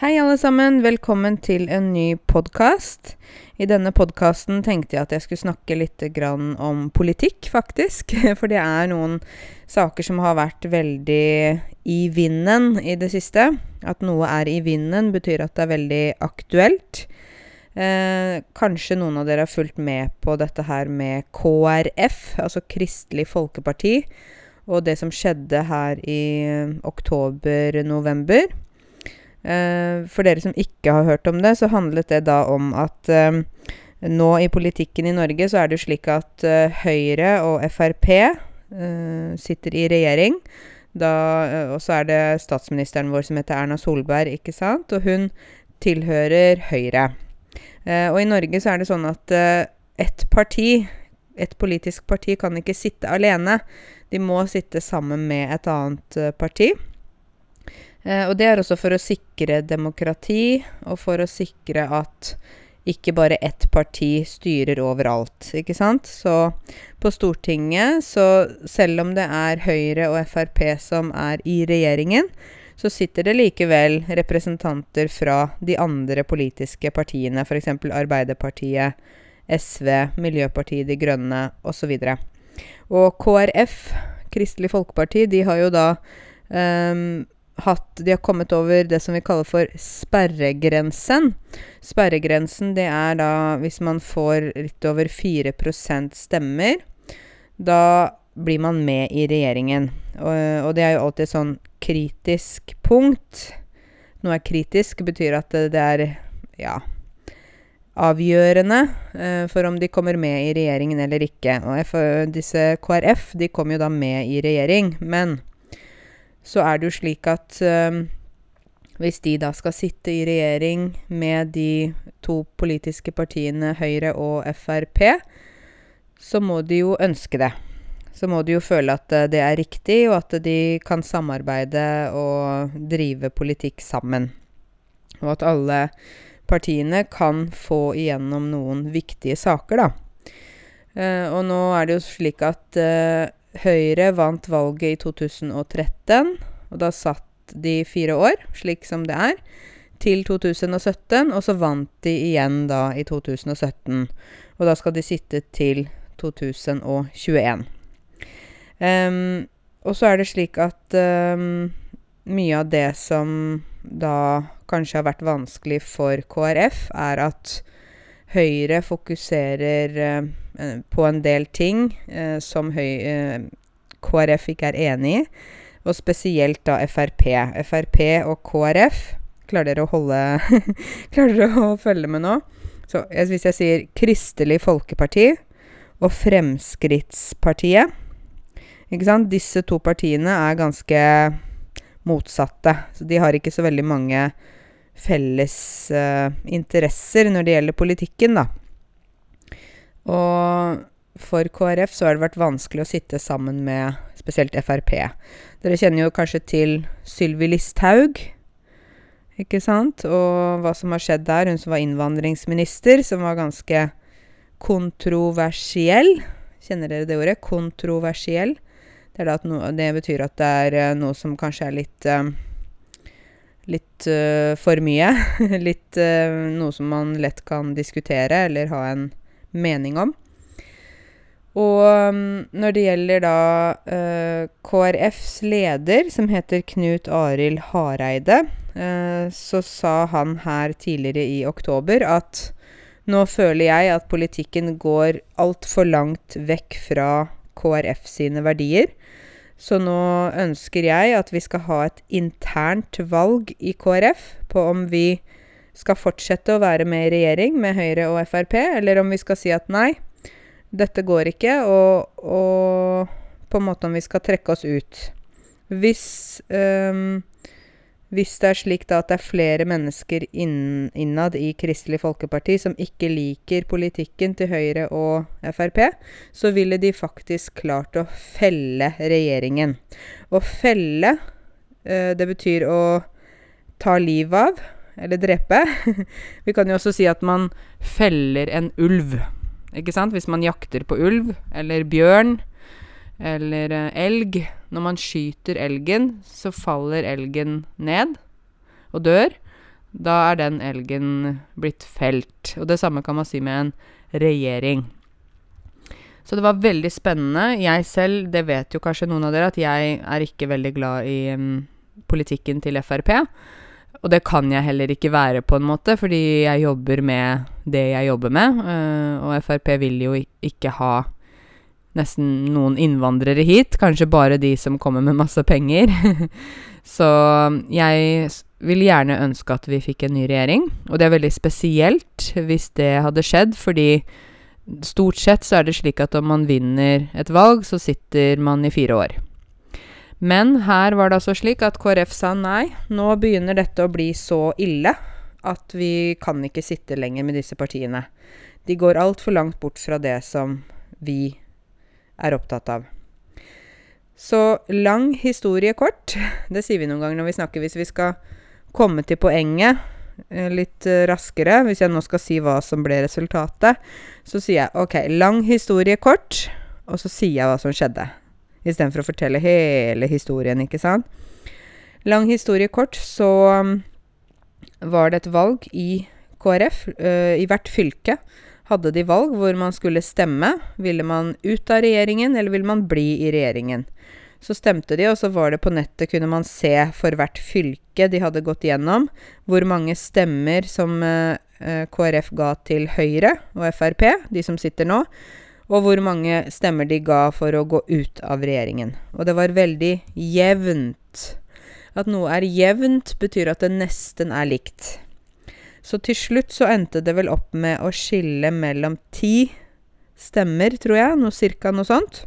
Hei, alle sammen. Velkommen til en ny podkast. I denne podkasten tenkte jeg at jeg skulle snakke litt om politikk, faktisk. For det er noen saker som har vært veldig i vinden i det siste. At noe er i vinden, betyr at det er veldig aktuelt. Eh, kanskje noen av dere har fulgt med på dette her med KrF, altså Kristelig Folkeparti, og det som skjedde her i oktober-november. Uh, for dere som ikke har hørt om det, så handlet det da om at uh, nå i politikken i Norge så er det jo slik at uh, Høyre og Frp sitter i regjering. Da, og så er det statsministeren vår som heter Erna Solberg, ikke sant? Og hun tilhører Høyre. og i Norge så er det sånn at ett parti, et politisk parti, kan ikke sitte alene. De må sitte sammen med et annet parti. Eh, og det er også for å sikre demokrati, og for å sikre at ikke bare ett parti styrer overalt, ikke sant? Så på Stortinget, så selv om det er Høyre og Frp som er i regjeringen, så sitter det likevel representanter fra de andre politiske partiene, f.eks. Arbeiderpartiet, SV, Miljøpartiet De Grønne osv. Og, og KrF, Kristelig Folkeparti, de har jo da um, hatt De har kommet over det som vi kaller for sperregrensen. Sperregrensen, det er da hvis man får litt over 4% stemmer. Da blir man med i regjeringen. Og, og det er jo alltid et sånn kritisk punkt. Noe er kritisk, betyr at det, er ja avgjørende eh, for om de kommer med i regjeringen eller ikke. Og disse KrF de kom jo da med i regjering. Men så er det jo slik at um, hvis de da skal sitte i regjering med de to politiske partiene Høyre og Frp, så må de jo ønske det. Så må de jo føle at uh, det er riktig, og at de kan samarbeide og drive politikk sammen. Og at alle partiene kan få igjennom noen viktige saker, da. Uh, og nå er det jo slik at uh, Høyre vant valget i 2013, og da satt de fire år, slik som det er, til 2017, og så vant de igjen da i 2017. Og da skal de sitte til 2021. Um, og så er det slik at um, mye av det som da kanskje har vært vanskelig for KrF, er at Høyre fokuserer uh, på en del ting uh, som høy, uh, KrF ikke er enig i, og spesielt da Frp. Frp og KrF Klarer dere å holde Klarer dere å følge med nå? Så hvis jeg sier Kristelig Folkeparti og Fremskrittspartiet Ikke sant? Disse to partiene er ganske motsatte. Så de har ikke så veldig mange felles uh, interesser når det gjelder politikken, da. Og for KrF så har det vært vanskelig å sitte sammen med spesielt Frp. Dere kjenner jo kanskje til Sylvi Listhaug, ikke sant? Og hva som har skjedd der. Hun som var innvandringsminister, som var ganske kontroversiell. Kjenner dere det ordet? Kontroversiell. Det, no, det betyr at det er uh, noe som kanskje er litt um, litt uh, for mye. litt uh, noe som man lett kan diskutere eller ha en mening om. Og um, når det gjelder da eh, KrFs leder, som heter Knut Arild Hareide, så sa han her tidligere i oktober at nå føler jeg at politikken går altfor langt vekk fra KrF sine verdier. Så nå ønsker jeg at vi skal ha et internt valg i KrF på om vi skal fortsette å være med i regjering med Høyre og Frp, eller om vi skal si at nei, dette går ikke, og, og på en måte om vi skal trekke oss ut. Hvis um, hvis det er slik da at det er flere mennesker inn, innad i Kristelig Folkeparti som ikke liker politikken til Høyre og Frp, så ville de faktisk klart å felle regjeringen. Å felle, uh, det betyr å ta livet av, eller drepe. Vi kan jo også si at man feller en ulv, ikke sant? Hvis man jakter på ulv eller bjørn eller eh, elg. Når man skyter elgen, så faller elgen ned og dør. Da er den elgen blitt felt. Og det samme kan man si med en regjering. Så det var veldig spennende. Jeg selv, det vet jo kanskje noen av dere, at jeg er ikke veldig glad i um, politikken til Frp. Og det kan jeg heller ikke være, på en måte, fordi jeg jobber med det jeg jobber med. Uh, og Frp vil jo ikke ha nesten noen innvandrere hit, kanskje bare de som kommer med masse penger. Så jeg vil gjerne ønske at vi fikk en ny regjering, og det er veldig spesielt hvis det hadde skjedd, fordi stort sett så er det slik at om man vinner et valg, så sitter man i fire år. Men her var det altså slik at KrF sa nei, nå begynner dette å bli så ille at vi kan ikke sitte lenger med disse partiene. De går altfor langt bort fra det som vi er opptatt av. Så lang historie kort. Det sier vi noen ganger når vi snakker hvis vi skal komme til poenget eh, litt eh, raskere. Hvis jeg nå skal si hva som ble resultatet, så sier jeg OK, lang historie kort, og så sier jeg hva som skjedde. Istedenfor å fortelle hele historien, ikke sant. Lang historie kort, så um, var det et valg i KrF. Uh, I hvert fylke hadde de valg hvor man skulle stemme. Ville man ut av regjeringen, eller ville man bli i regjeringen? Så stemte de, og så var det på nettet kunne man se for hvert fylke de hadde gått gjennom, hvor mange stemmer som uh, KrF ga til Høyre og Frp, de som sitter nå, og hvor mange stemmer de ga for å gå ut av regjeringen. Og det var veldig jevnt. At noe er jevnt, betyr at det nesten er likt. Så til slutt så endte det vel opp med å skille mellom ti stemmer, tror jeg, noe cirka noe sånt.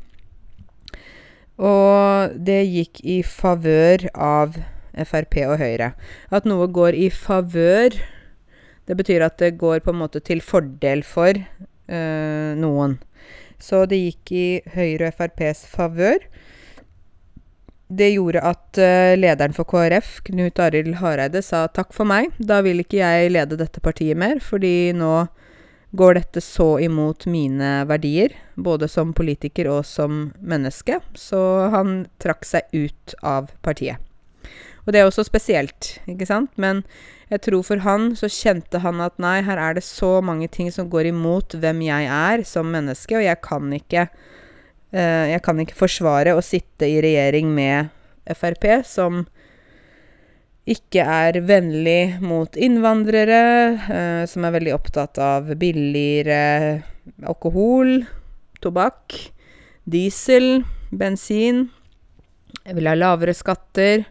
Og det gikk i favør av Frp og Høyre. At noe går i favør, det betyr at det går på en måte til fordel for øh, noen. Så det gikk i Høyre og FrPs favør. Det gjorde at uh, lederen for KrF, Knut Arild Hareide, sa takk for meg. Da vil ikke jeg lede dette partiet mer, fordi nå går dette så imot mine verdier, både som politiker og som menneske. Så han trakk seg ut av partiet. Og det er også spesielt, ikke sant? Men jeg tror for han så kjente han at nei, her er det så mange ting som går imot hvem jeg er som menneske, og jeg kan ikke uh, Jeg kan ikke forsvare å sitte i regjering med Frp, som ikke er vennlig mot innvandrere, uh, som er veldig opptatt av billigere alkohol, tobakk, diesel, bensin. Jeg vil ha lavere skatter.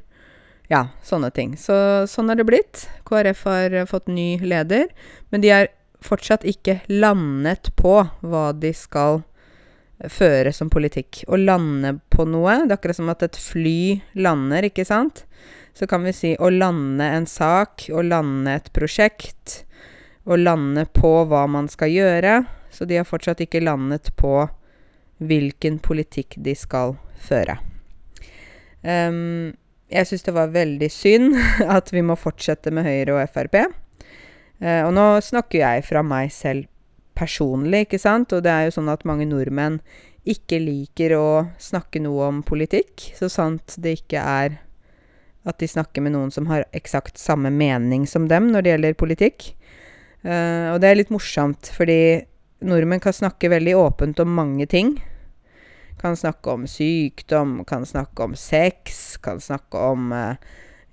Ja, sånne ting. Så sånn er det blitt. KrF har fått ny leder, men de er fortsatt ikke landet på hva de skal føre som politikk. Å lande på noe Det er akkurat som at et fly lander, ikke sant? Så kan vi si å lande en sak, å lande et prosjekt, å lande på hva man skal gjøre. Så de har fortsatt ikke landet på hvilken politikk de skal føre. Um, jeg syns det var veldig synd at vi må fortsette med Høyre og Frp. Eh, og nå snakker jeg fra meg selv personlig, ikke sant, og det er jo sånn at mange nordmenn ikke liker å snakke noe om politikk, så sant det ikke er at de snakker med noen som har eksakt samme mening som dem når det gjelder politikk. Eh, og det er litt morsomt, fordi nordmenn kan snakke veldig åpent om mange ting. Kan snakke om sykdom, kan snakke om sex, kan snakke om uh,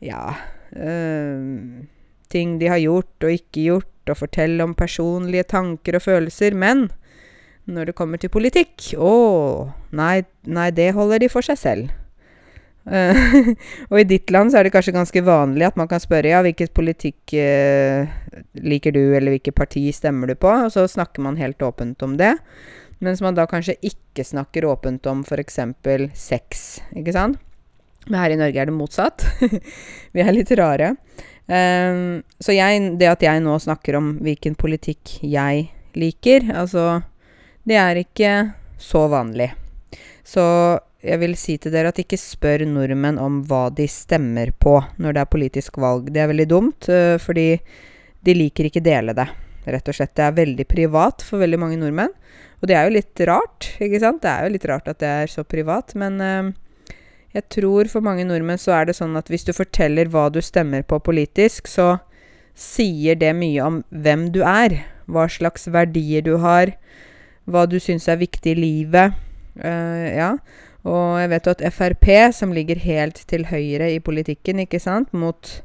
ja uh, ting de har gjort og ikke gjort, og fortelle om personlige tanker og følelser. Men når det kommer til politikk Å, nei, nei, det holder de for seg selv. Uh, og i ditt land så er det kanskje ganske vanlig at man kan spørre ja, hvilken politikk uh, liker du, eller hvilket parti stemmer du på? Og så snakker man helt åpent om det. Mens man da kanskje ikke snakker åpent om f.eks. sex, ikke sant? Men her i Norge er det motsatt. Vi er litt rare. Um, så jeg, det at jeg nå snakker om hvilken politikk jeg liker, altså Det er ikke så vanlig. Så jeg vil si til dere at ikke spør nordmenn om hva de stemmer på når det er politisk valg. Det er veldig dumt, uh, fordi de liker ikke dele det, rett og slett. Det er veldig privat for veldig mange nordmenn. Og det er jo litt rart, ikke sant? Det er jo litt rart at det er så privat, men uh, jeg tror for mange nordmenn så er det sånn at hvis du forteller hva du stemmer på politisk, så sier det mye om hvem du er. Hva slags verdier du har. Hva du syns er viktig i livet. Uh, ja. Og jeg vet jo at Frp, som ligger helt til høyre i politikken, ikke sant, mot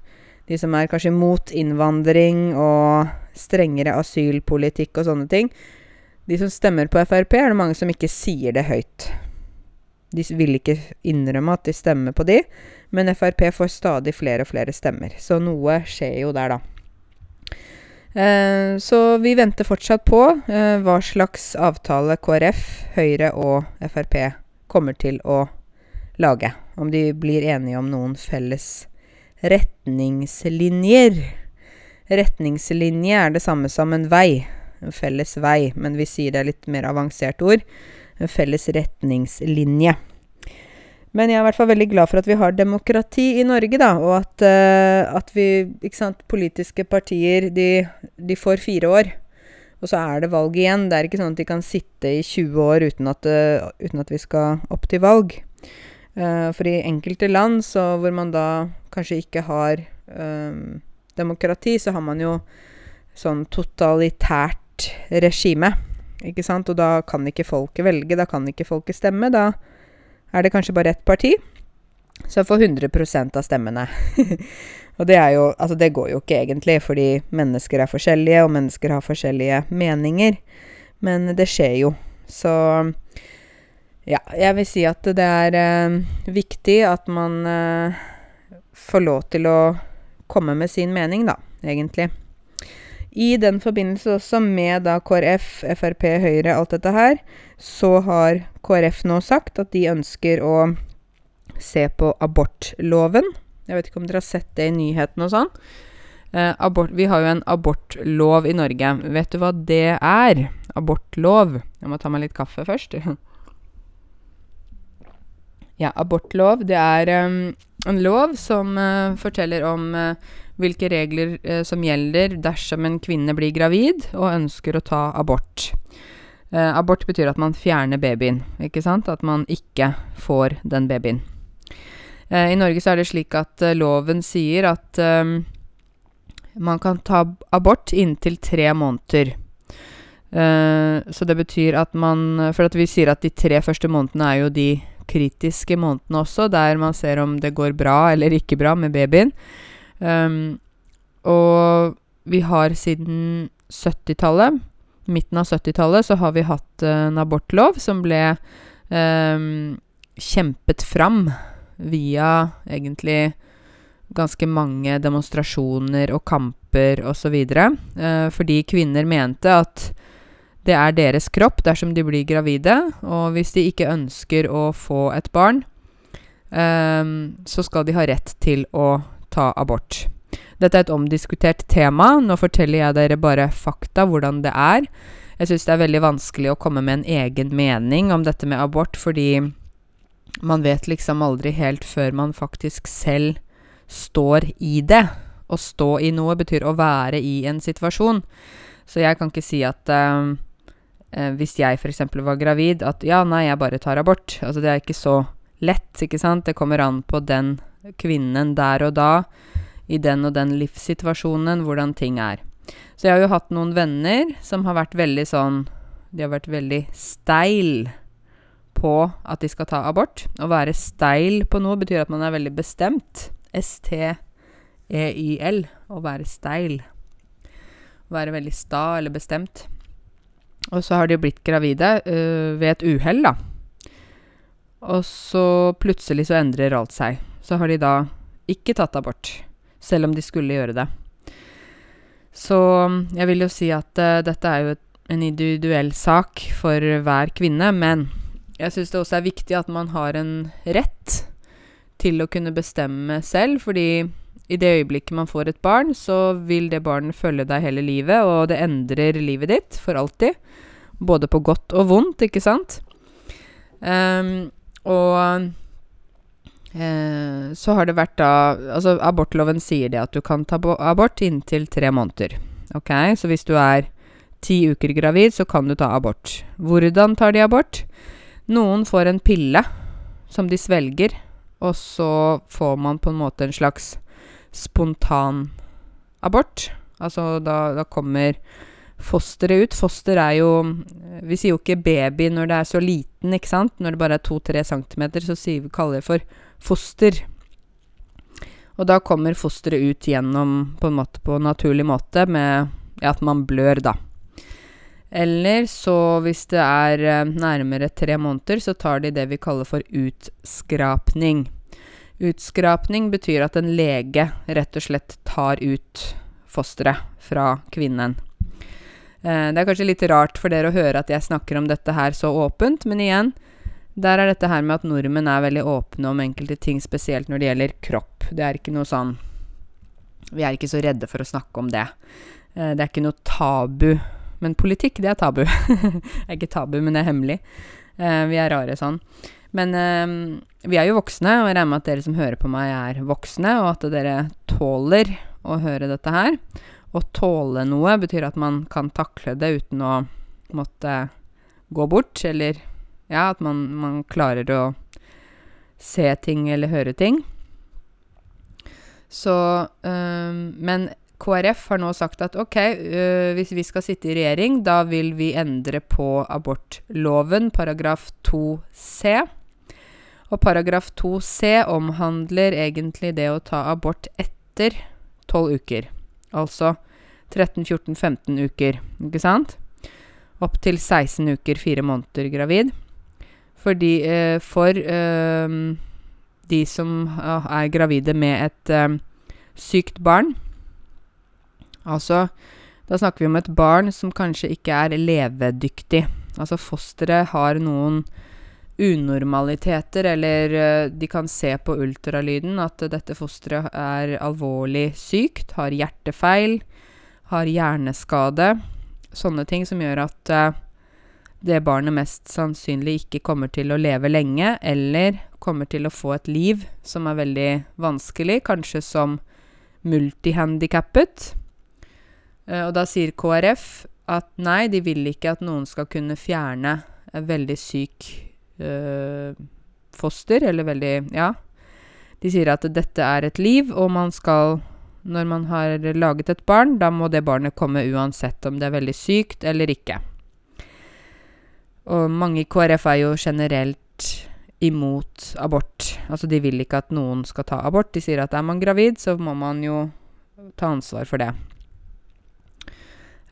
de som er kanskje mot innvandring og strengere asylpolitikk og sånne ting De som stemmer på Frp, er det mange som ikke sier det høyt. De vil ikke innrømme at de stemmer på de, men Frp får stadig flere og flere stemmer. Så noe skjer jo der, da. Eh, så vi venter fortsatt på eh, hva slags avtale KrF, Høyre og Frp kommer til å lage. Om de blir enige om noen felles retningslinjer. Retningslinje er det samme som en vei. En felles vei, men vi sier det litt mer avansert ord. En felles retningslinje. Men jeg er i hvert fall veldig glad for at vi har demokrati i Norge, da. Og at, uh, at vi Ikke sant, politiske partier, de, de, får fire år. Og så er det valg igjen. Det er ikke sånn at de kan sitte i 20 år uten at, uh, uten at vi skal opp til valg. Uh, for i enkelte land så hvor man da kanskje ikke har um, demokrati, så har man jo sånn totalitært regime. Ikke sant? Og da kan ikke folket velge. Da kan ikke folket stemme. Da er det kanskje bare ett parti som får 100% av stemmene. og det er jo Altså, det går jo ikke egentlig, fordi mennesker er forskjellige, og mennesker har forskjellige meninger. Men det skjer jo. Så ja, jeg vil si at det er eh, viktig at man eh, får lov til å komme med sin mening, da, egentlig. I den forbindelse også med da KrF, Frp, Høyre, alt dette her, så har KrF nå sagt at de ønsker å se på abortloven. Jeg vet ikke om dere har sett det i nyhetene og sånn. Eh, abort, vi har jo en abortlov i Norge. Vet du hva det er? Abortlov. Jeg må ta meg litt kaffe først. ja, abortlov. Det er um, en lov som uh, forteller om uh, hvilke regler uh, som gjelder dersom en kvinne blir gravid og ønsker å ta abort. Abort betyr at man fjerner babyen, ikke sant? At man ikke får den babyen. I Norge så er det slik at loven sier at eh, man kan ta abort inntil tre måneder. Så det betyr at man For at vi sier at de tre første månedene er jo de kritiske månedene også, der man ser om det går bra eller ikke bra med babyen. Um, og vi har siden 70-tallet, midten av 70-tallet, så har vi hatt en abortlov som ble um, kjempet fram via egentlig ganske mange demonstrasjoner og kamper osv. Uh, fordi kvinner mente at det er deres kropp dersom de blir gravide, og hvis de ikke ønsker å få et barn, um, så skal de ha rett til å ta abort. Dette er et omdiskutert tema. Nå forteller jeg dere bare fakta, hvordan det er. Jeg syns det er veldig vanskelig å komme med en egen mening om dette med abort, fordi man vet liksom aldri helt før man faktisk selv står i det. Å stå i noe betyr å være i en situasjon. Så jeg kan ikke si at uh, hvis jeg f.eks. var gravid, at ja, nei, jeg bare tar abort. Altså det er ikke så lett, ikke sant. Det kommer an på den kvinnen der og da, i den og den livssituasjonen, hvordan ting er. Så jeg har jo hatt noen venner som har vært veldig sånn De har vært veldig steil på at de skal ta abort. Å være steil på noe betyr at man er veldig bestemt. S-T-E-I-L. Å være steil. Å være veldig sta eller bestemt. Og så har de blitt gravide øh, ved et uhell, da. Og så plutselig så endrer alt seg så har de da ikke tatt abort, selv om de skulle gjøre det. Så jeg vil jo si at uh, dette er jo et, en individuell sak for hver kvinne, men jeg syns det også er viktig at man har en rett til å kunne bestemme selv, fordi i det øyeblikket man får et barn, så vil det barnet følge deg hele livet, og det endrer livet ditt for alltid. Både på godt og vondt, ikke sant? Um, og uh, så har det vært da Altså, abortloven sier det at du kan ta abort inntil tre måneder. Ok, så hvis du er ti uker gravid, så kan du ta abort. Hvordan tar de abort? Noen får en pille som de svelger, og så får man på en måte en slags spontan abort. Altså da, da kommer fosteret ut. Foster er jo Vi sier jo ikke baby når det er så liten, ikke sant? Når det bare er to-tre centimeter, så vi, kaller vi det for foster. Og da kommer fosteret ut gjennom på en måte på naturlig måte med ja, at man blør, da. Eller så, hvis det er eh, nærmere tre måneder, så tar de det vi kaller for utskrapning. Utskrapning betyr at en lege rett og slett tar ut fosteret fra kvinnen. Eh, det er kanskje litt rart for dere å høre at jeg snakker om dette her så åpent, men igjen, der er dette her med at nordmenn er veldig åpne om enkelte ting, spesielt når det gjelder kropp. Det er ikke noe sånn Vi er ikke så redde for å snakke om det. Eh, det er ikke noe tabu. Men politikk, det er tabu. det er ikke tabu, men det er hemmelig. Eh, vi er rare sånn. Men eh, vi er jo voksne, og jeg regner med at dere som hører på meg, er voksne, og at dere tåler å høre dette her. Å tåle noe betyr at man kan takle det uten å måtte gå bort, eller ja, at man, man klarer å se ting eller høre ting. Så øh, Men KrF har nå sagt at ok, øh, hvis vi skal sitte i regjering, da vil vi endre på abortloven, paragraf 2c. Og paragraf 2c omhandler egentlig det å ta abort etter 12 uker. Altså 13-14-15 uker, ikke sant? Opp til 16 uker, fire måneder gravid. Fordi eh, For eh, de som er gravide med et eh, sykt barn Altså, da snakker vi om et barn som kanskje ikke er levedyktig. Altså fosteret har noen unormaliteter, eller uh, de kan se på ultralyden at dette fosteret er alvorlig sykt, har hjertefeil, har hjerneskade. Sånne ting som gjør at uh, det barnet mest sannsynlig ikke kommer til å leve lenge, eller kommer til å få et liv som er veldig vanskelig, kanskje som multihandikappet. Uh, og da sier KrF at nei, de vil ikke at noen skal kunne fjerne en veldig syk foster, eller veldig Ja. De sier at dette er et liv, og man skal Når man har laget et barn, da må det barnet komme uansett om det er veldig sykt eller ikke. Og mange i KrF er jo generelt imot abort. Altså, de vil ikke at noen skal ta abort. De sier at er man gravid, så må man jo ta ansvar for det.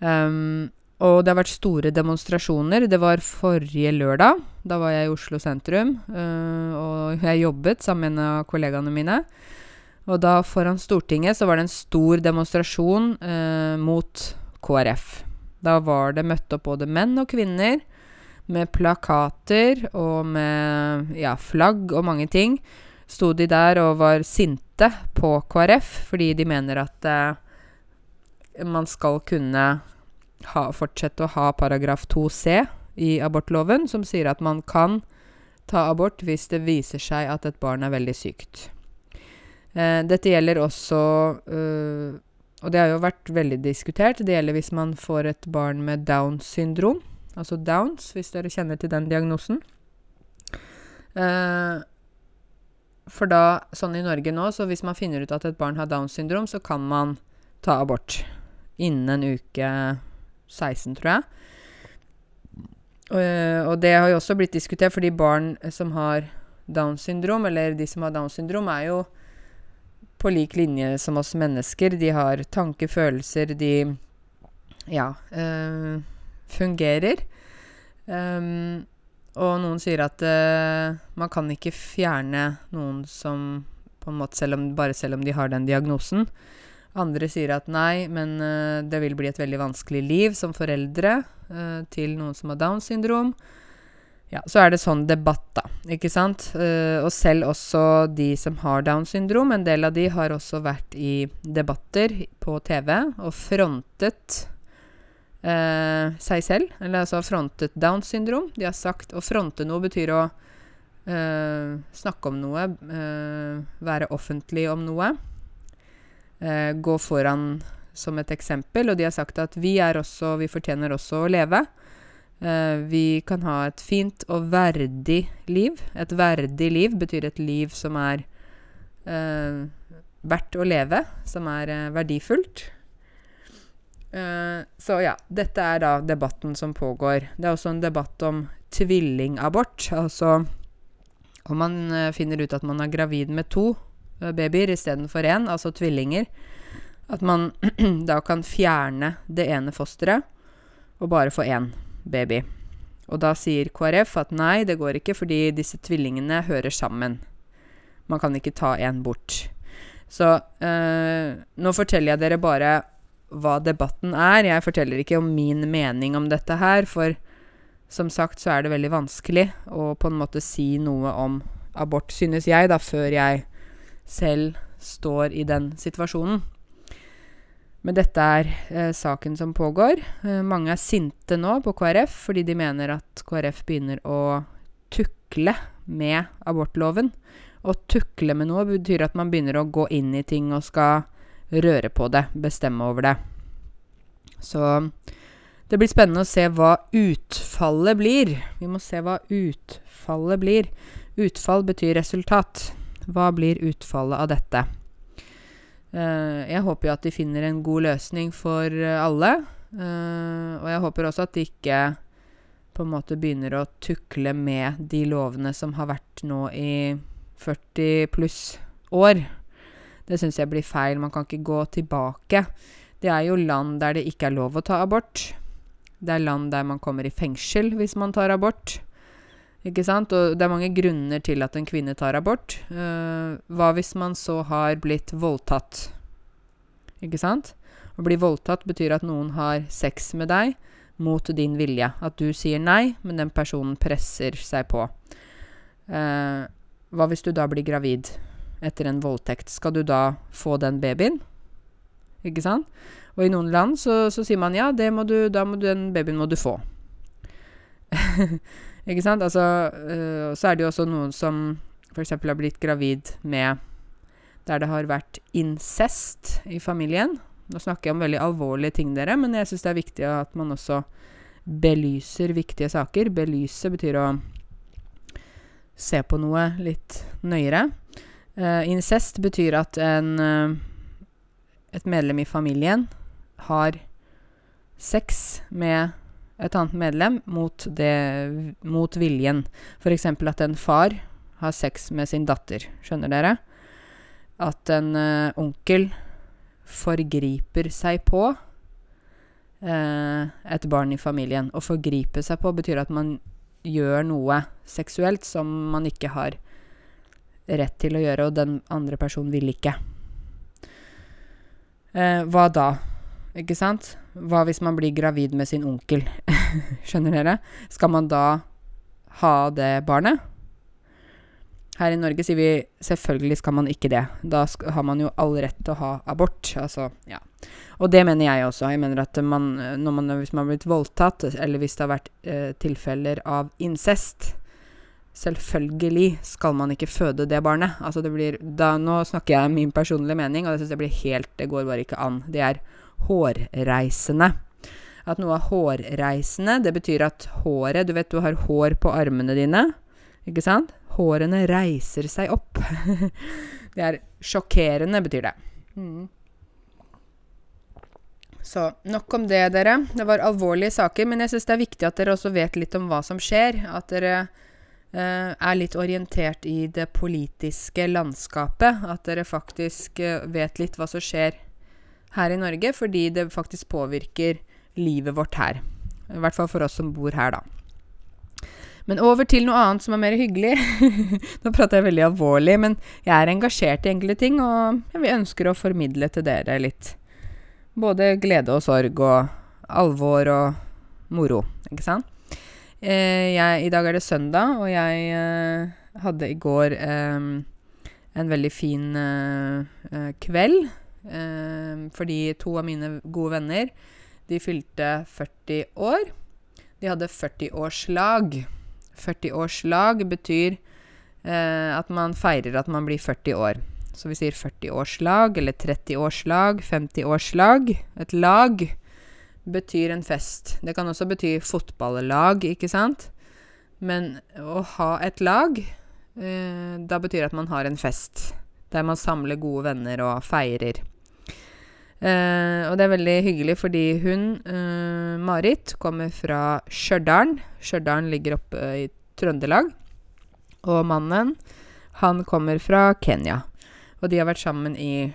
Um, og det har vært store demonstrasjoner. Det var forrige lørdag. Da var jeg i Oslo sentrum, uh, og jeg jobbet sammen med en av kollegaene mine. Og da foran Stortinget så var det en stor demonstrasjon uh, mot KrF. Da var det møtt opp både menn og kvinner med plakater og med ja, flagg og mange ting, sto de der og var sinte på KrF fordi de mener at eh, man skal kunne ha, fortsette å ha paragraf 2c i abortloven, som sier at man kan ta abort hvis det viser seg at et barn er veldig sykt. Eh, dette gjelder også øh, Og det har jo vært veldig diskutert. Det gjelder hvis man får et barn med Downs syndrom altså Downs, hvis dere kjenner til den diagnosen. Eh, for da, sånn i Norge nå, så hvis man finner ut at et barn har Downs syndrom, så kan man ta abort innen en uke 16, tror jeg. Uh, og det har jo også blitt diskutert, fordi barn som har Downs syndrom, eller de som har Downs syndrom, er jo på lik linje som oss mennesker. De har tanker, følelser, de Ja. Uh, fungerer. Um, og noen sier at uh, man kan ikke fjerne noen som på en måte selv om, Bare selv om de har den diagnosen. Andre sier at nei, men uh, det vil bli et veldig vanskelig liv som foreldre uh, til noen som har Downs syndrom. Ja, så er det sånn debatt, da. Ikke sant? Uh, og selv også de som har Downs syndrom, en del av de har også vært i debatter på TV og frontet seg selv, eller altså frontet Downs syndrom. De har sagt Å fronte noe betyr å snakke om noe, være offentlig om noe. Eh, gå foran som et eksempel. Og de har sagt at vi er også Vi fortjener også å leve. Eh, vi kan ha et fint og verdig liv. Et verdig liv betyr et liv som er eh, verdt å leve, som er verdifullt. Eh, så ja, dette er da debatten som pågår. Det er også en debatt om tvillingabort. Altså om man eh, finner ut at man er gravid med to eh, babyer istedenfor én, altså tvillinger. At man da kan fjerne det ene fosteret og bare få én baby. Og da sier KrF at nei, det går ikke fordi disse tvillingene hører sammen. Man kan ikke ta en bort. Så øh, nå forteller jeg dere bare hva debatten er. Jeg forteller ikke om min mening om dette her, for som sagt så er det veldig vanskelig å på en måte si noe om abort, synes jeg, da, før jeg selv står i den situasjonen. Men dette er eh, saken som pågår. Eh, mange er sinte nå på KrF fordi de mener at KrF begynner å tukle med abortloven. Å tukle med noe betyr at man begynner å gå inn i ting og skal røre på det, bestemme over det. Så det blir spennende å se hva utfallet blir. Vi må se hva utfallet blir. Utfall betyr resultat. Hva blir utfallet av dette? Uh, jeg håper jo at de finner en god løsning for uh, alle. Uh, og jeg håper også at de ikke på en måte begynner å tukle med de lovene som har vært nå i 40 pluss år. Det syns jeg blir feil. Man kan ikke gå tilbake. Det er jo land der det ikke er lov å ta abort. Det er land der man kommer i fengsel hvis man tar abort. Ikke sant? Og det er mange grunner til at en kvinne tar abort. Uh, hva hvis man så har blitt voldtatt? Ikke sant? Å bli voldtatt betyr at noen har sex med deg mot din vilje. At du sier nei, men den personen presser seg på. Uh, hva hvis du da blir gravid etter en voldtekt? Skal du da få den babyen? Ikke sant? Og i noen land så, så sier man ja, må du, da må du, den babyen må du få. Ikke sant? Altså, øh, så er det jo også noen som f.eks. har blitt gravid med Der det har vært incest i familien. Nå snakker jeg om veldig alvorlige ting, dere, men jeg syns det er viktig at man også belyser viktige saker. Belyse betyr å se på noe litt nøyere. Uh, incest betyr at en, uh, et medlem i familien har sex med et annet medlem mot, det, mot viljen. F.eks. at en far har sex med sin datter. Skjønner dere? At en uh, onkel forgriper seg på uh, et barn i familien. Å forgripe seg på betyr at man gjør noe seksuelt som man ikke har rett til å gjøre, og den andre personen vil ikke. Uh, hva da? Ikke sant? Hva hvis man blir gravid med sin onkel? Skjønner dere? Skal man da ha det barnet? Her i Norge sier vi selvfølgelig skal man ikke det. Da har man jo all rett til å ha abort. Altså, ja. Og det mener jeg også. Jeg mener at man, man, hvis man har blitt voldtatt, eller hvis det har vært eh, tilfeller av incest Selvfølgelig skal man ikke føde det barnet. Altså det blir, da, nå snakker jeg min personlige mening, og jeg blir helt Det går bare ikke an. Det er hårreisende. At noe er hårreisende, det betyr at håret Du vet du har hår på armene dine, ikke sant? Hårene reiser seg opp. det er sjokkerende, betyr det. Mm. Så nok om det, dere. Det var alvorlige saker, men jeg syns det er viktig at dere også vet litt om hva som skjer. At dere eh, er litt orientert i det politiske landskapet. At dere faktisk eh, vet litt hva som skjer her i Norge, fordi det faktisk påvirker livet vårt her. I hvert fall for oss som bor her, da. Men over til noe annet som er mer hyggelig. Nå prater jeg veldig alvorlig, men jeg er engasjert i enkelte ting, og vi ønsker å formidle til dere litt både glede og sorg og alvor og moro, ikke sant? Eh, jeg, I dag er det søndag, og jeg eh, hadde i går eh, en veldig fin eh, eh, kveld Eh, fordi to av mine gode venner, de fylte 40 år. De hadde 40-årslag. 40-årslag betyr eh, at man feirer at man blir 40 år. Så vi sier 40-årslag eller 30-årslag, 50-årslag. Et lag betyr en fest. Det kan også bety fotballag, ikke sant? Men å ha et lag, eh, da betyr at man har en fest. Der man samler gode venner og feirer. Eh, og det er veldig hyggelig fordi hun, uh, Marit, kommer fra Stjørdal. Stjørdal ligger oppe i Trøndelag. Og mannen, han kommer fra Kenya. Og de har vært sammen i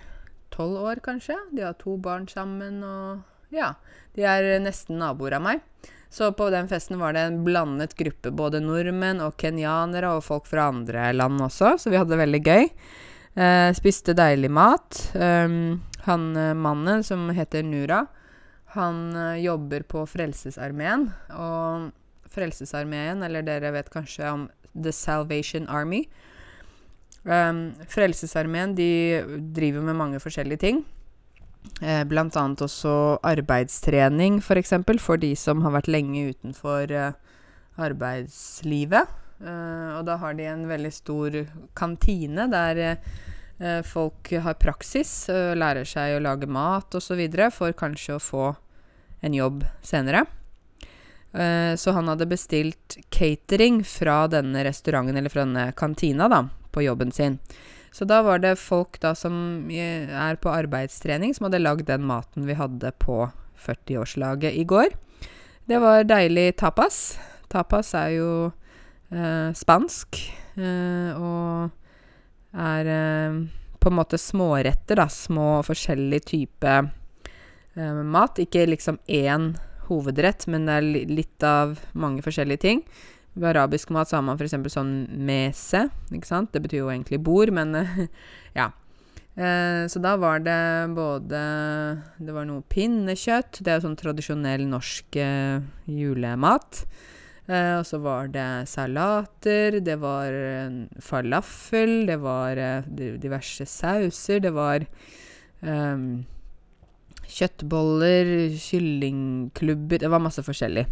tolv år, kanskje. De har to barn sammen og Ja. De er nesten naboer av meg. Så på den festen var det en blandet gruppe. Både nordmenn og kenyanere og folk fra andre land også, så vi hadde det veldig gøy. Uh, spiste deilig mat. Um, han mannen, som heter Nura, han uh, jobber på Frelsesarmeen. Og Frelsesarmeen, eller dere vet kanskje om The Salvation Army. Um, Frelsesarmeen de driver med mange forskjellige ting. Eh, annet også arbeidstrening, f.eks. For, eksempel, for de som har vært lenge utenfor eh, arbeidslivet. Eh, og da har de en veldig stor kantine der eh, folk har praksis, uh, lærer seg å lage mat osv. for kanskje å få en jobb senere. Uh, så han hadde bestilt catering fra denne restauranten, eller fra denne kantina, da, på jobben sin. Så da var det folk da som er på arbeidstrening, som hadde lagd den maten vi hadde på 40-årslaget i går. Det var deilig tapas. Tapas er jo eh, spansk, eh, og er eh, på en måte småretter, da. Små forskjellig type eh, mat. Ikke liksom én hovedrett, men det er litt av mange forskjellige ting. Ved arabisk mat så har man f.eks. sånn mese, ikke sant. Det betyr jo egentlig bord, men ja. Eh, så da var det både Det var noe pinnekjøtt, det er jo sånn tradisjonell norsk eh, julemat. Eh, og så var det salater, det var falafel, det var eh, diverse sauser, det var um, kjøttboller, kyllingklubber Det var masse forskjellig.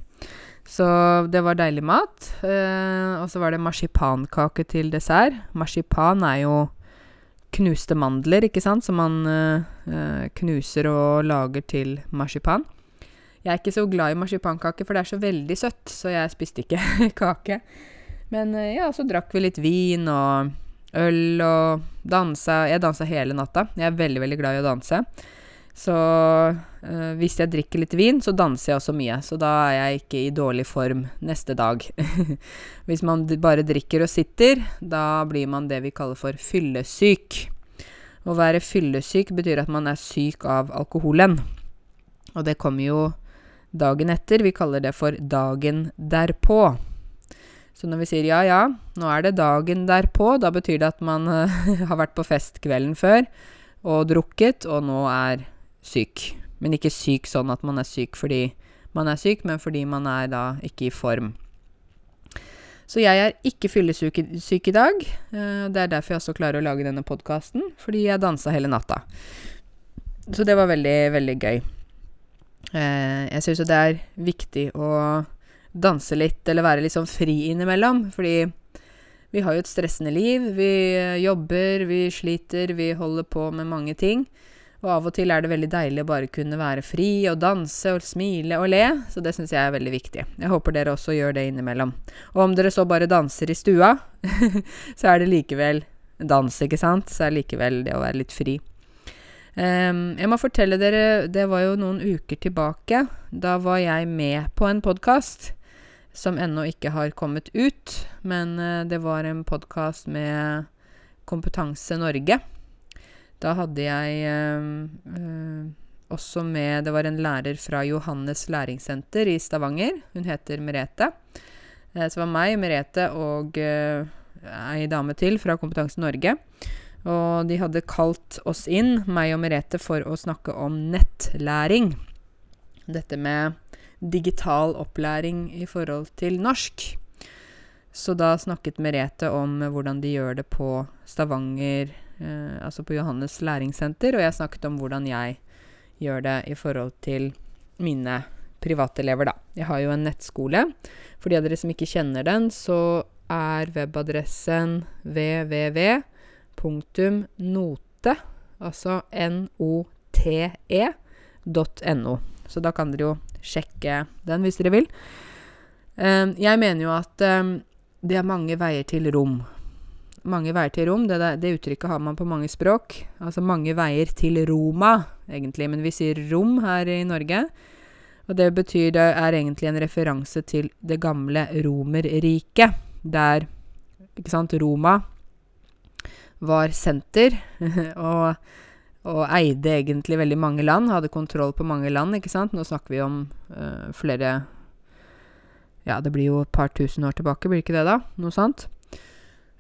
Så det var deilig mat. Eh, og så var det marsipankake til dessert. Marsipan er jo knuste mandler, ikke sant, som man eh, knuser og lager til marsipan. Jeg er ikke så glad i marsipankake, for det er så veldig søtt, så jeg spiste ikke kake. Men eh, ja, så drakk vi litt vin og øl og dansa. Jeg dansa hele natta. Jeg er veldig, veldig glad i å danse. Så øh, hvis jeg drikker litt vin, så danser jeg også mye. Så da er jeg ikke i dårlig form neste dag. hvis man bare drikker og sitter, da blir man det vi kaller for fyllesyk. Å være fyllesyk betyr at man er syk av alkoholen. Og det kommer jo dagen etter. Vi kaller det for dagen derpå. Så når vi sier ja, ja, nå er det dagen derpå, da betyr det at man har vært på fest kvelden før og drukket, og nå er syk. Men ikke syk sånn at man er syk fordi man er syk, men fordi man er da ikke i form. Så jeg er ikke fyllesyk i dag. Uh, det er derfor jeg også klarer å lage denne podkasten, fordi jeg dansa hele natta. Så det var veldig, veldig gøy. Uh, jeg syns jo det er viktig å danse litt, eller være litt sånn fri innimellom, fordi vi har jo et stressende liv. Vi jobber, vi sliter, vi holder på med mange ting. Og av og til er det veldig deilig å bare kunne være fri og danse og smile og le, så det syns jeg er veldig viktig. Jeg håper dere også gjør det innimellom. Og om dere så bare danser i stua, så er det likevel dans, ikke sant? Så er likevel det å være litt fri. Um, jeg må fortelle dere, det var jo noen uker tilbake. Da var jeg med på en podkast som ennå ikke har kommet ut, men uh, det var en podkast med Kompetanse Norge da hadde jeg øh, også med Det var en lærer fra Johannes læringssenter i Stavanger. Hun heter Merete. Eh, så det var meg, Merete og øh, ei dame til fra Kompetanse Norge. Og de hadde kalt oss inn, meg og Merete, for å snakke om nettlæring. Dette med digital opplæring i forhold til norsk. Så da snakket Merete om hvordan de gjør det på Stavanger eh, altså på Johannes læringssenter, og jeg snakket om hvordan jeg gjør det i forhold til mine privatelever, da. Jeg har jo en nettskole. For de av dere som ikke kjenner den, så er webadressen www.note, altså n-o-t-e.no. Så da kan dere jo sjekke den hvis dere vil. Um, jeg mener jo at um, det er mange veier til rom. mange veier til Rom. Det, det, uttrykket har man på mange språk. Altså mange veier til Roma, egentlig. Men vi sier Rom her i Norge. Og det betyr det er egentlig en referanse til det gamle Romerriket. Der ikke sant, Roma var senter. og og eide egentlig veldig mange land, hadde kontroll på mange land, ikke sant. Nå snakker vi om uh, flere Ja, det blir jo et par tusen år tilbake, blir ikke det da? Noe sånt.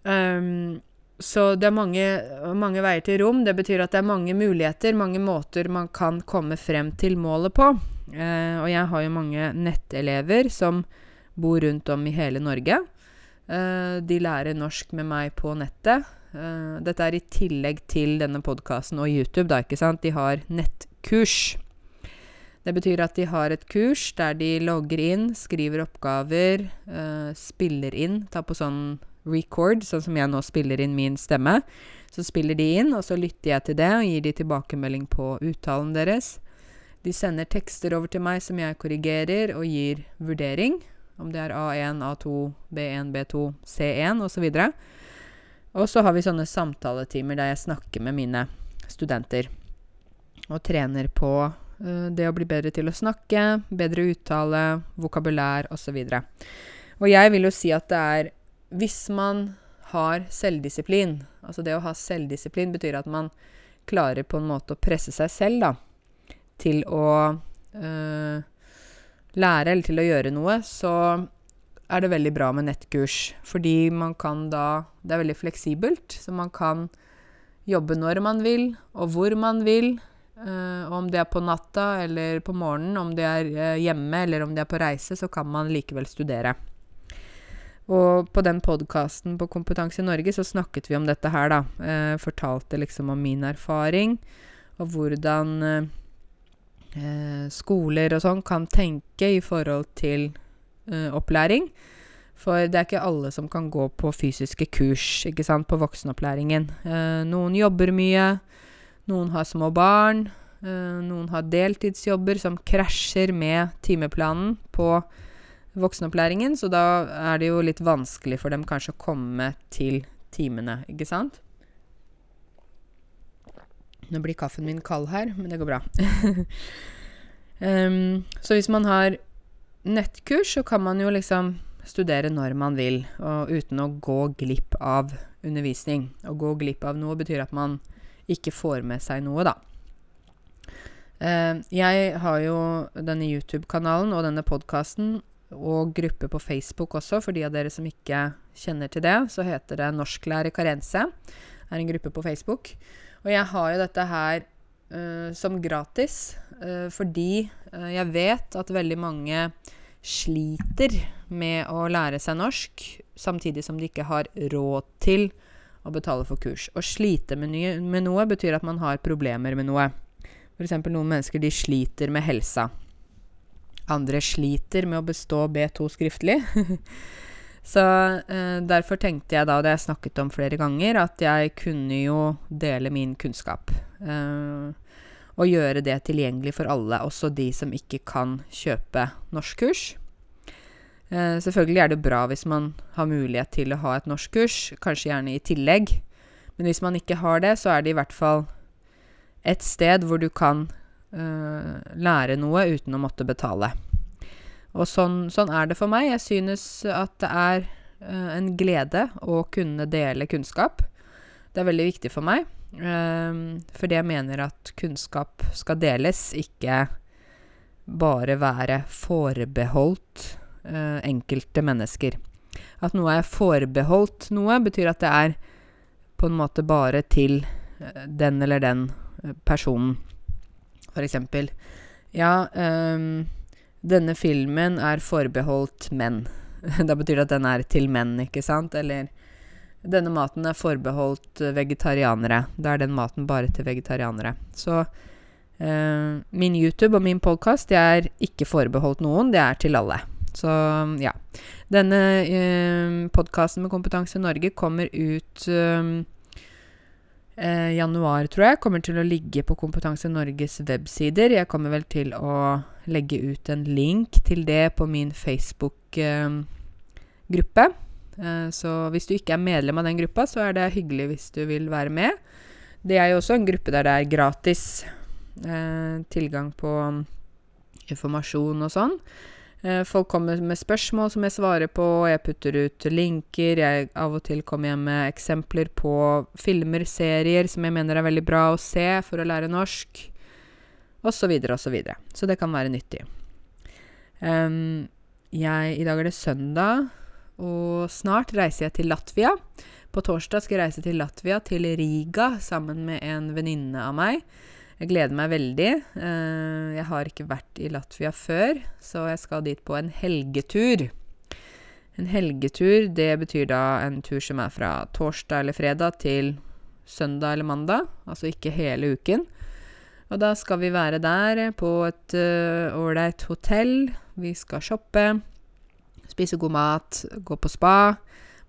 Um, så det er mange, mange, veier til rom. Det betyr at det er mange muligheter, mange måter man kan komme frem til målet på. Uh, og jeg har jo mange nettelever som bor rundt om i hele Norge. Uh, de lærer norsk med meg på nettet. Uh, dette er i tillegg til denne podkasten og YouTube, da, ikke sant. De har nettkurs. Det betyr at de har et kurs der de logger inn, skriver oppgaver, uh, spiller inn, tar på sånn record, sånn som jeg nå spiller inn min stemme. Så spiller de inn, og så lytter jeg til det og gir de tilbakemelding på uttalen deres. De sender tekster over til meg som jeg korrigerer og gir vurdering, om det er A1, A2, B1, B2, C1 osv. Og, så og så har vi sånne samtaletimer der jeg snakker med mine studenter. Og trener på uh, det å bli bedre til å snakke, bedre uttale, vokabulær osv. Og, og jeg vil jo si at det er Hvis man har selvdisiplin Altså det å ha selvdisiplin betyr at man klarer på en måte å presse seg selv, da, til å uh, lære eller til å gjøre noe, så er det veldig bra med nettkurs. Fordi man kan da Det er veldig fleksibelt, så man kan jobbe når man vil, og hvor man vil. Uh, om det er på natta eller på morgenen, om det er uh, hjemme eller om det er på reise, så kan man likevel studere. Og på den podkasten på Kompetanse i Norge så snakket vi om dette her, da. Uh, fortalte liksom om min erfaring, og hvordan skoler og sånn kan tenke i forhold til opplæring. For det er ikke alle som kan gå på fysiske kurs ikke sant, på voksenopplæringen. Eh, noen jobber mye, noen har små barn, eh, noen har deltidsjobber som krasjer med timeplanen på voksenopplæringen, så da er det jo litt vanskelig for dem kanskje å komme til timene, ikke sant? Nå blir kaffen min kald her, men det går bra. um, så hvis man har nettkurs så kan man jo liksom studere når man vil, og uten å gå glipp av undervisning. Å gå glipp av noe betyr at man ikke får med seg noe, da. Uh, jeg har jo denne YouTube-kanalen og denne podkasten og gruppe på Facebook også, for de av dere som ikke kjenner til det, så heter det Norsklærer Karense. Det er en gruppe på Facebook. Og jeg har jo dette her som gratis, uh, fordi jeg vet at veldig mange sliter med å lære seg norsk, samtidig som de ikke har råd til å betale for kurs. Å slite med, nye, med noe betyr at man har problemer med noe. F.eks. noen mennesker de sliter med helsa. Andre sliter med å bestå B2 skriftlig. Så eh, derfor tenkte jeg da, og det jeg snakket om flere ganger, at jeg kunne jo dele min kunnskap. Eh, og gjøre det tilgjengelig for alle, også de som ikke kan kjøpe norskkurs. Uh, selvfølgelig er det bra hvis man har mulighet til å ha et norskkurs, kanskje gjerne i tillegg. Men hvis man ikke har det, så er det i hvert fall et sted hvor du kan uh, lære noe uten å måtte betale. Og sånn, sånn, er det for meg. Jeg synes at det er uh, en glede å kunne dele kunnskap. Det er veldig viktig for meg. Um, fordi jeg mener at kunnskap skal deles, ikke bare være forbeholdt uh, enkelte mennesker. At noe er forbeholdt noe, betyr at det er på en måte bare til uh, den eller den uh, personen. For eksempel Ja, um, denne filmen er forbeholdt menn. da betyr det at den er til menn, ikke sant? Eller denne maten er forbeholdt eh, vegetarianere. Da er den maten bare til vegetarianere. Så eh, min YouTube og min podkast er ikke forbeholdt noen, det er til alle. Så ja. Denne eh, podkasten med Kompetanse Norge kommer ut eh, eh, januar, tror jeg. Kommer til å ligge på Kompetanse Norges websider. Jeg kommer vel til å legge ut en link til det på min Facebook-gruppe. Eh, så hvis du ikke er medlem av den gruppa, så er det hyggelig hvis du vil være med. Det er jo også en gruppe der det er gratis eh, tilgang på informasjon og sånn. Eh, folk kommer med spørsmål som jeg svarer på, jeg putter ut linker. Jeg av og til kommer hjem med eksempler på filmer, serier som jeg mener er veldig bra å se for å lære norsk, osv., osv. Så, videre, og så, videre. så det kan være nyttig. Um, jeg, I dag er det søndag, og snart reiser jeg til Latvia. På torsdag skal jeg reise til Latvia, til Riga, sammen med en venninne av meg. Jeg gleder meg veldig. Uh, jeg har ikke vært i Latvia før, så jeg skal dit på en helgetur. En helgetur, det betyr da en tur som er fra torsdag eller fredag til søndag eller mandag, altså ikke hele uken. Og da skal vi være der på et eh, ålreit hotell. Vi skal shoppe, spise god mat, gå på spa.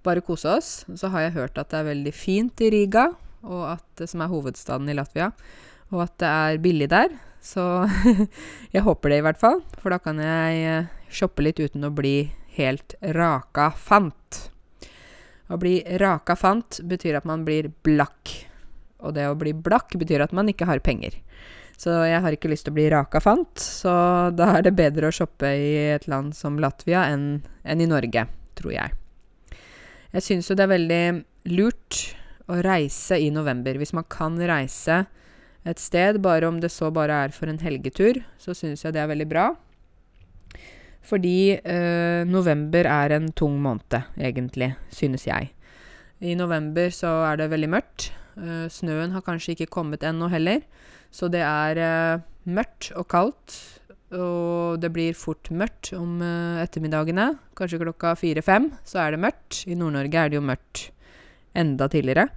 Bare kose oss. Så har jeg hørt at det er veldig fint i Riga, at, som er hovedstaden i Latvia og at det er billig der. Så jeg håper det, i hvert fall. For da kan jeg eh, shoppe litt uten å bli helt raka fant. Å bli raka fant betyr at man blir blakk. Og det å bli blakk betyr at man ikke har penger. Så jeg har ikke lyst til å bli raka fant, så da er det bedre å shoppe i et land som Latvia enn, enn i Norge, tror jeg. Jeg syns jo det er veldig lurt å reise i november. Hvis man kan reise et sted, bare om det så bare er for en helgetur, så syns jeg det er veldig bra. Fordi øh, november er en tung måned, egentlig, synes jeg. I november så er det veldig mørkt. Eh, snøen har kanskje ikke kommet ennå heller. Så det er eh, mørkt og kaldt. Og det blir fort mørkt om eh, ettermiddagene. Kanskje klokka fire-fem så er det mørkt. I Nord-Norge er det jo mørkt enda tidligere.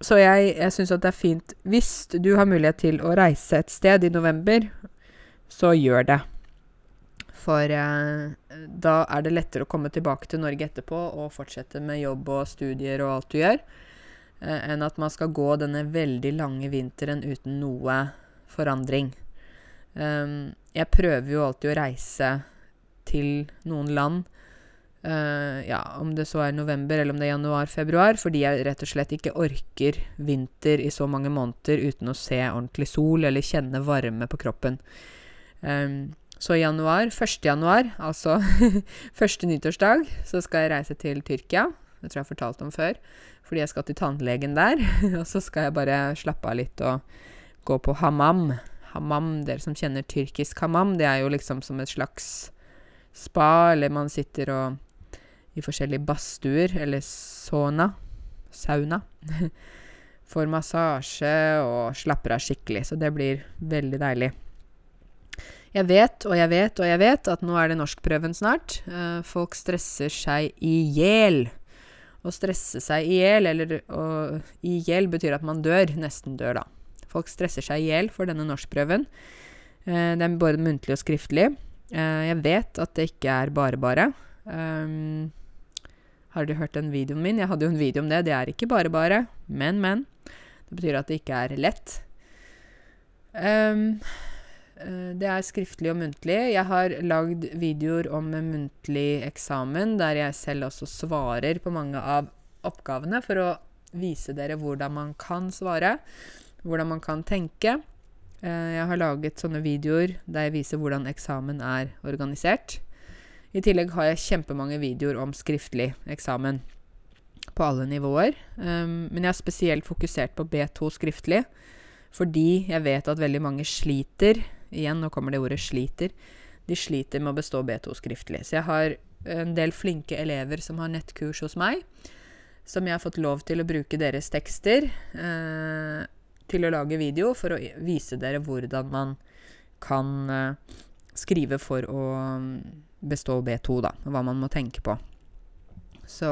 Så jeg, jeg syns at det er fint Hvis du har mulighet til å reise et sted i november, så gjør det. For eh, da er det lettere å komme tilbake til Norge etterpå og fortsette med jobb og studier og alt du gjør, enn at man skal gå denne veldig lange vinteren uten noe forandring. Um, jeg prøver jo alltid å reise til noen land Uh, ja, om det så er november eller om det er januar-februar, fordi jeg rett og slett ikke orker vinter i så mange måneder uten å se ordentlig sol eller kjenne varme på kroppen. Um, så i januar, 1. januar, altså første nyttårsdag, så skal jeg reise til Tyrkia. Det tror jeg har fortalt om før. Fordi jeg skal til tannlegen der. og så skal jeg bare slappe av litt og gå på hammam. Hammam, dere som kjenner tyrkisk hammam, det er jo liksom som et slags spa, eller man sitter og i forskjellige badstuer, eller sauna, sauna, får massasje og slapper av skikkelig. Så det blir veldig deilig. Jeg vet og jeg vet og jeg vet at nå er det norskprøven snart. Uh, folk stresser seg i hjel. Å stresse seg i hjel, eller i hjel betyr at man dør. Nesten dør, da. Folk stresser seg i hjel for denne norskprøven. Eh, det er både muntlig og skriftlig. Eh, jeg vet at det ikke er bare bare. Um, har du hørt den videoen min? Jeg hadde jo en video om det. Det er ikke bare bare, men, men. Det betyr at det ikke er lett. Um, det er skriftlig og muntlig. Jeg har lagd videoer om muntlig eksamen, der jeg selv også svarer på mange av oppgavene, for å vise dere hvordan man kan svare, hvordan man kan tenke. Uh, jeg har laget sånne videoer der jeg viser hvordan eksamen er organisert. I tillegg har jeg kjempemange videoer om skriftlig eksamen på alle nivåer. Um, men jeg har spesielt fokusert på B2 skriftlig, fordi jeg vet at veldig mange sliter. Igjen, nå kommer det ordet 'sliter'. De sliter med å bestå B2 skriftlig. Så jeg har en del flinke elever som har nettkurs hos meg, som jeg har fått lov til å bruke deres tekster eh, til å lage video for å vise dere hvordan man kan eh, skrive for å bestå B2, da, hva man må tenke på. Så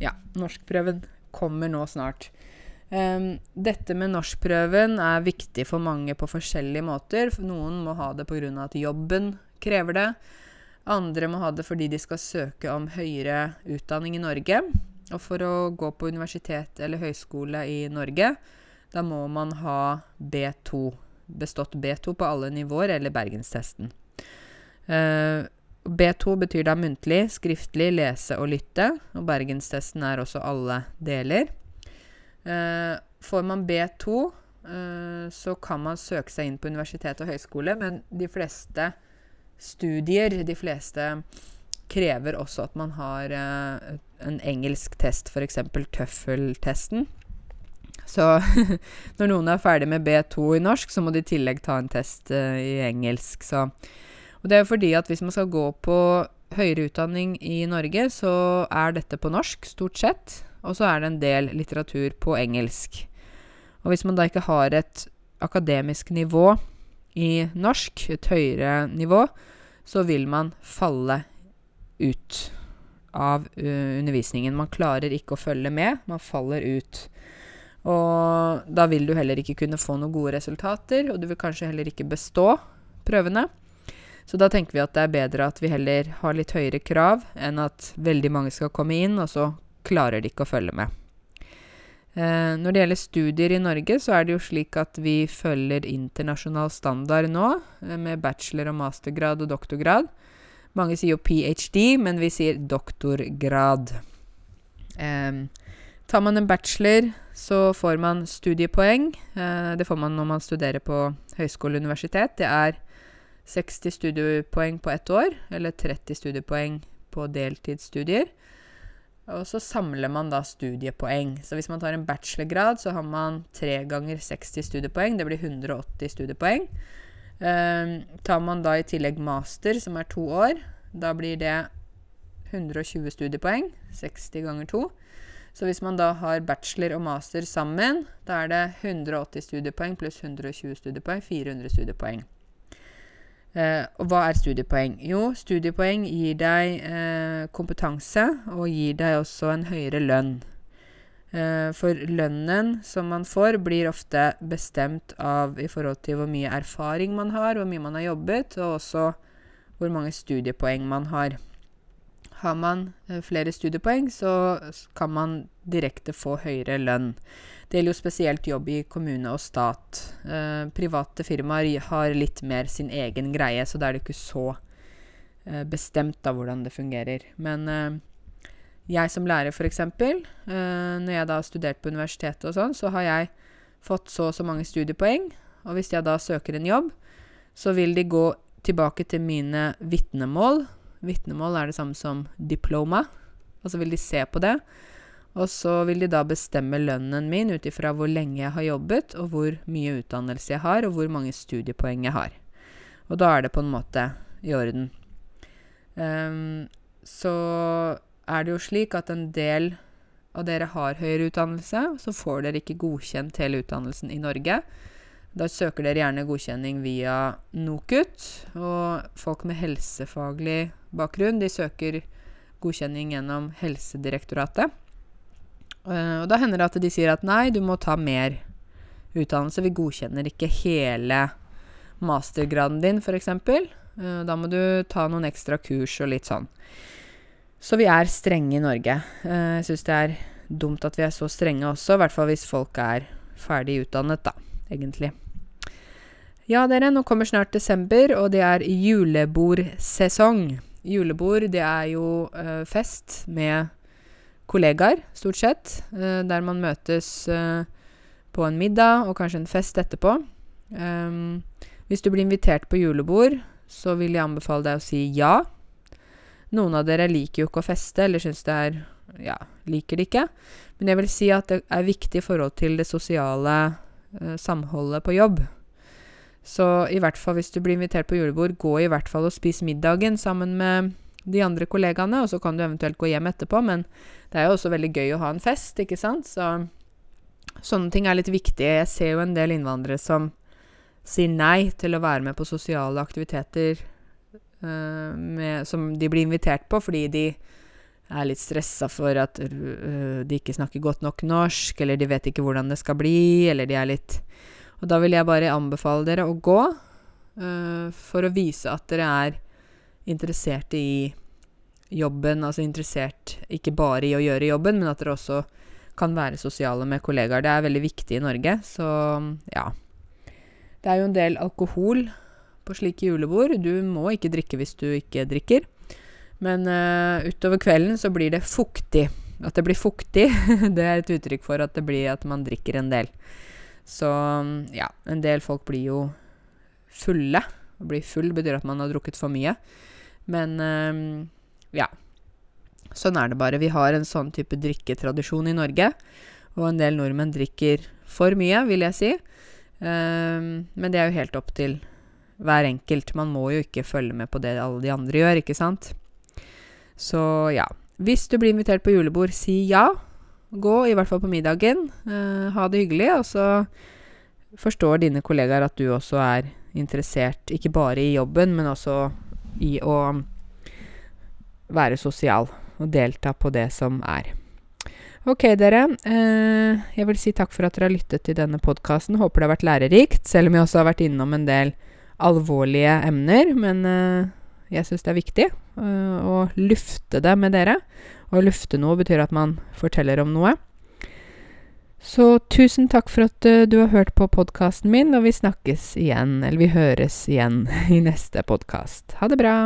ja, norskprøven kommer nå snart. Um, dette med norskprøven er viktig for mange på forskjellige måter. Noen må ha det pga. at jobben krever det. Andre må ha det fordi de skal søke om høyere utdanning i Norge. Og for å gå på universitet eller høyskole i Norge, da må man ha B2. Bestått B2 på alle nivåer, eller Bergenstesten. Uh, B2 betyr da muntlig, skriftlig, lese og lytte. Og bergenstesten er også alle deler. Eh, får man B2, eh, så kan man søke seg inn på universitet og høyskole, men de fleste studier, de fleste krever også at man har eh, en engelsk test, f.eks. tøffeltesten. Så når noen er ferdig med B2 i norsk, så må de i tillegg ta en test uh, i engelsk. Så. Og det er fordi at hvis man skal gå på høyere utdanning i Norge, så er dette på norsk, stort sett. Og så er det en del litteratur på engelsk. Og hvis man da ikke har et akademisk nivå i norsk, et høyere nivå, så vil man falle ut av uh, undervisningen. Man klarer ikke å følge med, man faller ut. Og da vil du heller ikke kunne få noen gode resultater, og du vil kanskje heller ikke bestå prøvene. Så da tenker vi at det er bedre at vi heller har litt høyere krav enn at veldig mange skal komme inn, og så klarer de ikke å følge med. Eh, når det gjelder studier i Norge, så er det jo slik at vi følger internasjonal standard nå, eh, med bachelor- og mastergrad og doktorgrad. Mange sier jo ph.d., men vi sier doktorgrad. Eh, tar man en bachelor, så får man studiepoeng. Eh, det får man når man studerer på høyskole og universitet. Det er 60 studiepoeng på ett år, eller 30 studiepoeng på deltidsstudier. Og så samler man da studiepoeng. Så hvis man tar en bachelorgrad, så har man tre ganger 60 studiepoeng. Det blir 180 studiepoeng. Um, tar man da i tillegg master, som er to år, da blir det 120 studiepoeng. 60 ganger 2. Så hvis man da har bachelor og master sammen, da er det 180 studiepoeng pluss 120 studiepoeng, 400 studiepoeng. Eh, og hva er studiepoeng? Jo, studiepoeng gir deg eh, kompetanse og gir deg også en høyere lønn. Eh, for lønnen som man får, blir ofte bestemt av i forhold til hvor mye erfaring man har, hvor mye man har jobbet, og også hvor mange studiepoeng man har. Har man eh, flere studiepoeng, så kan man direkte få høyere lønn. Det gjelder jo spesielt jobb i kommune og stat. Eh, private firmaer har litt mer sin egen greie, så da er det ikke så eh, bestemt av hvordan det fungerer. Men eh, jeg som lærer, f.eks., eh, når jeg da har studert på universitetet og sånn, så har jeg fått så og så mange studiepoeng. Og hvis jeg da søker en jobb, så vil de gå tilbake til mine vitnemål Vitnemål er det samme som diploma. Og så vil de se på det. Og så vil de da bestemme lønnen min ut ifra hvor lenge jeg har jobbet, og hvor mye utdannelse jeg har, og hvor mange studiepoeng jeg har. Og da er det på en måte i orden. Um, så er det jo slik at en del av dere har høyere utdannelse, så får dere ikke godkjent hele utdannelsen i Norge. Da søker dere gjerne godkjenning via NOKUT. Og folk med helsefaglig bakgrunn, de søker godkjenning gjennom Helsedirektoratet. Uh, og da hender det at de sier at nei, du må ta mer utdannelse. Vi godkjenner ikke hele mastergraden din, f.eks. Uh, da må du ta noen ekstra kurs og litt sånn. Så vi er strenge i Norge. Uh, jeg syns det er dumt at vi er så strenge også, i hvert fall hvis folk er ferdig utdannet, da egentlig. Ja, dere, nå kommer snart desember, og det er julebordsesong. Julebord, det er jo fest med kollegaer, stort sett, uh, der man møtes uh, på en middag og kanskje en fest etterpå. Um, hvis du blir invitert på julebord, så vil jeg anbefale deg å si ja. Noen av dere liker jo ikke å feste, eller syns det er Ja, liker det ikke. Men jeg vil si at det er viktig i forhold til det sosiale uh, samholdet på jobb. Så i hvert fall hvis du blir invitert på julebord, gå i hvert fall og spis middagen sammen med de andre kollegaene, og så kan du eventuelt gå hjem etterpå, men det er jo også veldig gøy å ha en fest, ikke sant? Så sånne ting er litt viktige. Jeg ser jo en del innvandrere som sier nei til å være med på sosiale aktiviteter uh, med, som de blir invitert på fordi de er litt stressa for at uh, de ikke snakker godt nok norsk, eller de vet ikke hvordan det skal bli, eller de er litt Og da vil jeg bare anbefale dere å gå uh, for å vise at dere er interesserte i jobben, altså interessert ikke bare i å gjøre jobben, men at dere også kan være sosiale med kollegaer. Det er veldig viktig i Norge, så ja. Det er jo en del alkohol på slike julebord. Du må ikke drikke hvis du ikke drikker. Men uh, utover kvelden så blir det fuktig. At det blir fuktig, det er et uttrykk for at det blir at man drikker en del. Så ja, en del folk blir jo fulle. Å bli full betyr at man har drukket for mye. Men uh, ja. Sånn er det bare. Vi har en sånn type drikketradisjon i Norge. Og en del nordmenn drikker for mye, vil jeg si. Um, men det er jo helt opp til hver enkelt. Man må jo ikke følge med på det alle de andre gjør, ikke sant? Så ja. Hvis du blir invitert på julebord, si ja. Gå, i hvert fall på middagen. Uh, ha det hyggelig. Og så forstår dine kollegaer at du også er interessert, ikke bare i jobben, men også i å være sosial og delta på det som er. Ok, dere. Eh, jeg vil si takk for at dere har lyttet til denne podkasten. Håper det har vært lærerikt, selv om jeg også har vært innom en del alvorlige emner. Men eh, jeg syns det er viktig eh, å lufte det med dere. Å lufte noe betyr at man forteller om noe. Så tusen takk for at uh, du har hørt på podkasten min, og vi snakkes igjen, eller vi høres igjen i neste podkast. Ha det bra!